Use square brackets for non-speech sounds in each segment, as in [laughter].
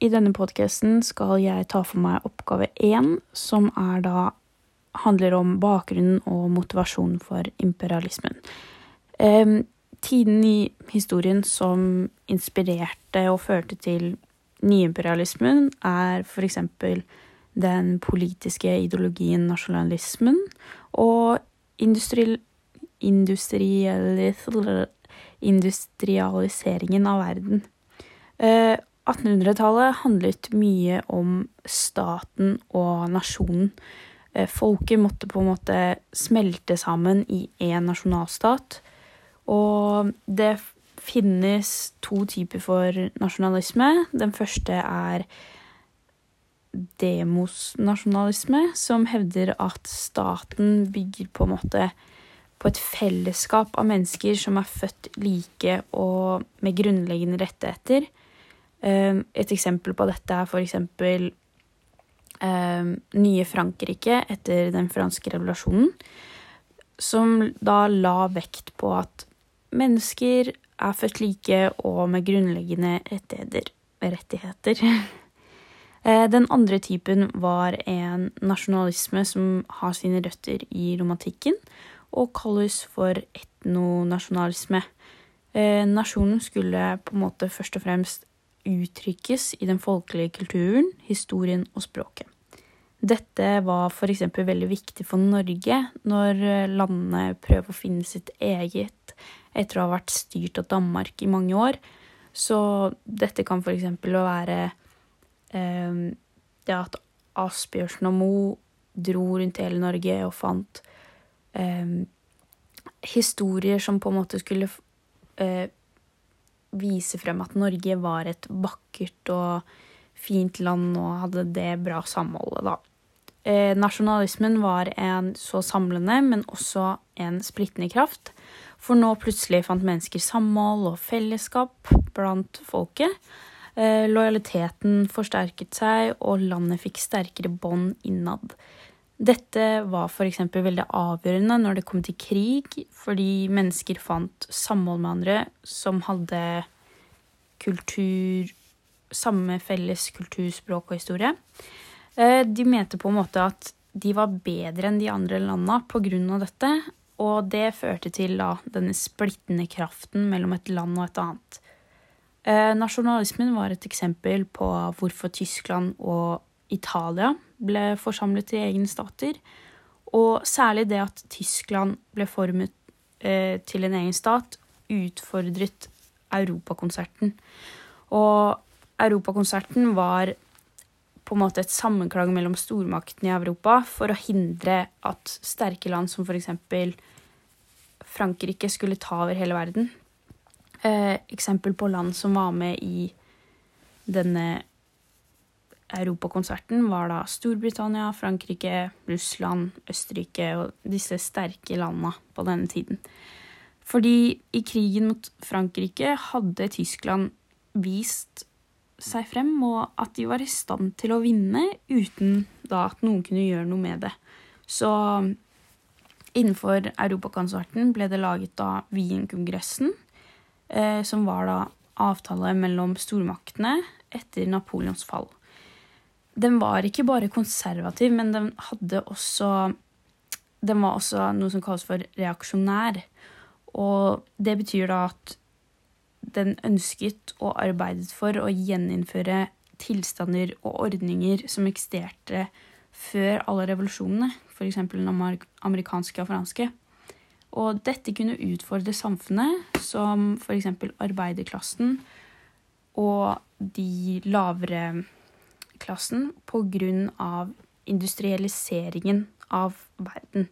I denne podkasten skal jeg ta for meg oppgave én, som er da handler om bakgrunnen og motivasjonen for imperialismen. Eh, tiden i historien som inspirerte og førte til nyimperialismen, er eksempel den politiske ideologien nasjonalismen og industri, industrialiseringen av verden. 1800-tallet eh, handlet mye om staten og nasjonen. Eh, folket måtte på en måte smelte sammen i én nasjonalstat. Og det finnes to typer for nasjonalisme. Den første er demosnasjonalisme, som hevder at staten bygger på en måte på et fellesskap av mennesker som er født like og med grunnleggende rettigheter. Ehm, et eksempel på dette er for eksempel ehm, nye Frankrike etter den franske revolusjonen, som da la vekt på at mennesker er født like og med grunnleggende rettigheter. rettigheter. [laughs] den andre typen var en nasjonalisme som har sine røtter i romantikken, og kalles for etnonasjonalisme. Eh, nasjonen skulle på en måte først og fremst uttrykkes i den folkelige kulturen, historien og språket. Dette var f.eks. veldig viktig for Norge når landene prøver å finne sitt eget etter å ha vært styrt av Danmark i mange år. Så dette kan f.eks. være eh, det at Asbjørnsen og Moe dro rundt hele Norge og fant eh, historier som på en måte skulle eh, vise frem at Norge var et vakkert og fint land og hadde det bra samholdet, da. Eh, nasjonalismen var en så samlende, men også en splittende kraft. For nå plutselig fant mennesker samhold og fellesskap blant folket. Eh, lojaliteten forsterket seg, og landet fikk sterkere bånd innad. Dette var f.eks. veldig avgjørende når det kom til krig, fordi mennesker fant samhold med andre som hadde kultur Samme felles kultur, språk og historie. Eh, de mente på en måte at de var bedre enn de andre landa av dette, og det førte til da denne splittende kraften mellom et land og et annet. Eh, nasjonalismen var et eksempel på hvorfor Tyskland og Italia ble forsamlet til egne stater, og særlig det at Tyskland ble formet eh, til en egen stat, utfordret Europakonserten. Og Europakonserten var på en måte et sammenklang mellom stormaktene i Europa for å hindre at sterke land som f.eks. Frankrike skulle ta over hele verden. Eh, eksempel på land som var med i denne Europakonserten, var da Storbritannia, Frankrike, Russland, Østerrike og disse sterke landene på denne tiden. Fordi i krigen mot Frankrike hadde Tyskland vist seg frem, og at de var i stand til å vinne uten da at noen kunne gjøre noe med det. Så innenfor Europakonserten ble det laget da Wien-kongressen, eh, som var da avtale mellom stormaktene etter Napoleons fall. Den var ikke bare konservativ, men den hadde også Den var også noe som kalles for reaksjonær. Og det betyr da at den ønsket og arbeidet for å gjeninnføre tilstander og ordninger som eksisterte før alle revolusjonene, f.eks. den amerikanske og franske. Og dette kunne utfordre samfunnet, som f.eks. arbeiderklassen og de lavere klassen, på grunn av industrialiseringen av verden.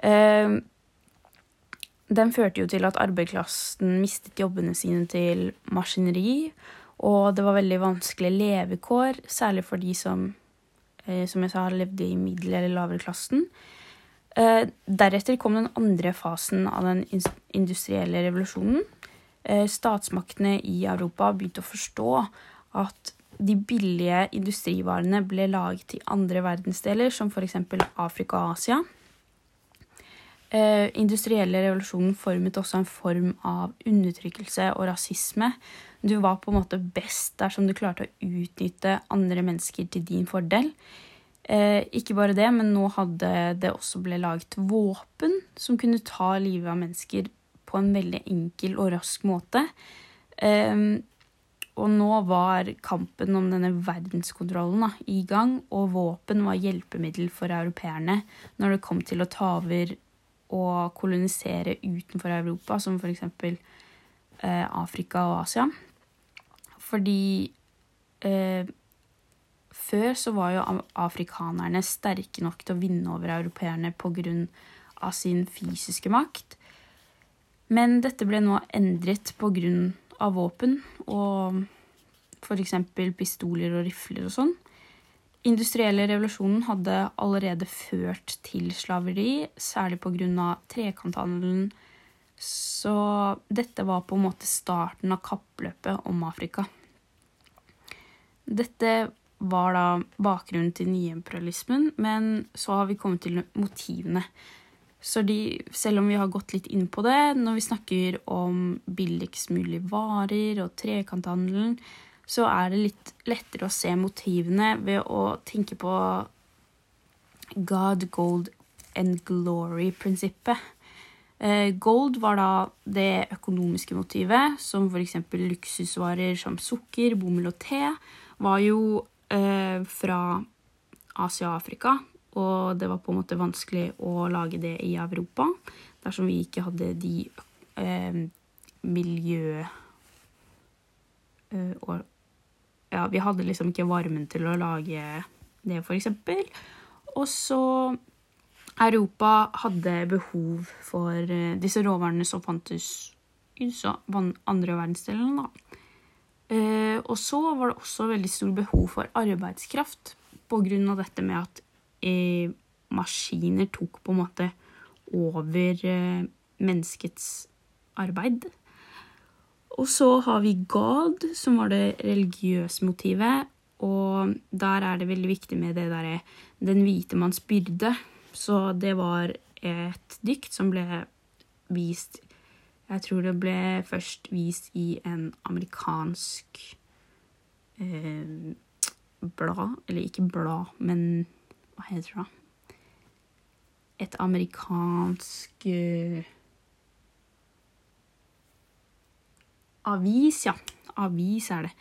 Uh, den førte jo til at arbeiderklassen mistet jobbene sine til maskineri, og det var veldig vanskelige levekår, særlig for de som, eh, som jeg sa, levde i middel- eller lavere klassen. Eh, deretter kom den andre fasen av den industrielle revolusjonen. Eh, statsmaktene i Europa begynte å forstå at de billige industrivarene ble laget i andre verdensdeler, som f.eks. Afrika og Asia. Eh, industrielle revolusjonen formet også en form av undertrykkelse og rasisme Du var på en måte best dersom du klarte å utnytte andre mennesker til din fordel. Eh, ikke bare det, men nå hadde det også ble laget våpen som kunne ta livet av mennesker på en veldig enkel og rask måte. Eh, og nå var kampen om denne verdenskontrollen da, i gang, og våpen var hjelpemiddel for europeerne når det kom til å ta over og kolonisere utenfor Europa, som f.eks. Eh, Afrika og Asia. Fordi eh, før så var jo afrikanerne sterke nok til å vinne over europeerne pga. sin fysiske makt. Men dette ble nå endret pga av våpen og f.eks. pistoler og rifler og sånn. Industrielle revolusjonen hadde allerede ført til slaveri, særlig pga. trekanthandelen. Så dette var på en måte starten av kappløpet om Afrika. Dette var da bakgrunnen til nyimperialismen, men så har vi kommet til motivene. Så de, selv om vi har gått litt inn på det når vi snakker om billigst mulig varer og trekanthandelen, så er det litt lettere å se motivene ved å tenke på God, gold and glory-prinsippet. Eh, gold var da det økonomiske motivet, som f.eks. luksusvarer som sukker, bomull og te, var jo eh, fra Asia og Afrika. Og det var på en måte vanskelig å lage det i Europa dersom vi ikke hadde de eh, miljø... Eh, og Ja, vi hadde liksom ikke varmen til å lage det, for eksempel. Og så Europa hadde behov for eh, disse råvarene som fantes i andre verdensdelen, da. Eh, og så var det også veldig stort behov for arbeidskraft av dette med at maskiner tok på en måte over eh, menneskets arbeid. Og så har vi God, som var det religiøse motivet. Og der er det veldig viktig med det derre Den hvite manns byrde. Så det var et dikt som ble vist Jeg tror det ble først vist i en amerikansk eh, blad. Eller ikke blad, men hva heter det? da? Et amerikansk uh, Avis, ja. Avis er det.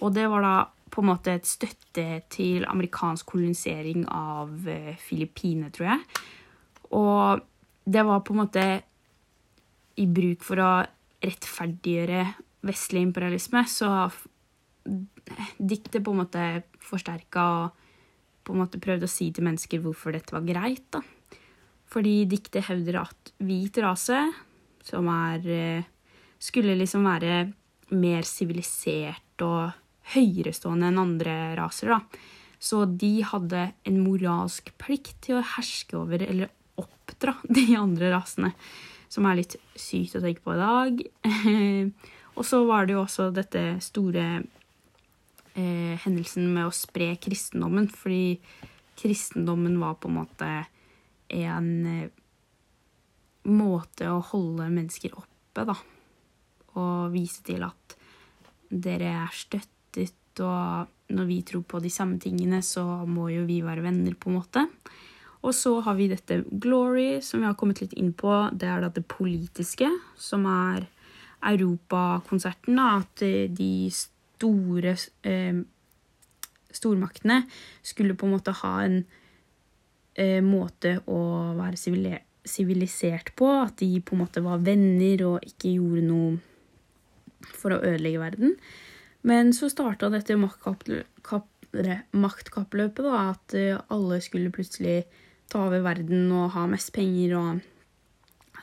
Og det var da på en måte et støtte til amerikansk kolonisering av uh, Filippinene, tror jeg. Og det var på en måte i bruk for å rettferdiggjøre vestlig imperialisme, så diktet på en måte forsterka og på en måte prøvd å si til mennesker hvorfor dette var greit. da. Fordi diktet hevder at hvit rase, som er eh, Skulle liksom være mer sivilisert og høyerestående enn andre raser, da. Så de hadde en moralsk plikt til å herske over eller oppdra [laughs] de andre rasene. Som er litt sykt å tenke på i dag. [laughs] og så var det jo også dette store eh, hendelsen med å spre kristendommen. Fordi kristendommen var på en måte en eh, måte å holde mennesker oppe, da. Og vise til at dere er støttet, og når vi tror på de samme tingene, så må jo vi være venner, på en måte. Og så har vi dette Glory, som vi har kommet litt inn på. Det er da det politiske, som er Europakonserten. At de store eh, stormaktene skulle på en måte ha en eh, måte å være sivilisert på. At de på en måte var venner og ikke gjorde noe for å ødelegge verden. Men så starta dette maktkappløpet, da, at eh, alle skulle plutselig ta over verden og ha mest penger og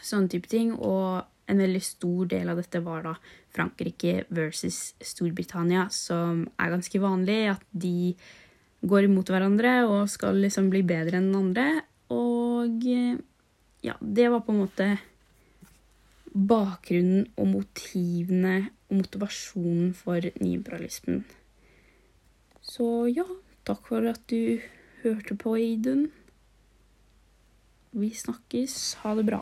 sånne type ting. Og en veldig stor del av dette var da Frankrike versus Storbritannia, som er ganske vanlig. At de går imot hverandre og skal liksom bli bedre enn den andre. Og ja, det var på en måte bakgrunnen og motivene og motivasjonen for nyimperialismen. Så ja, takk for at du hørte på, Idun. Vi snakkes. Ha det bra.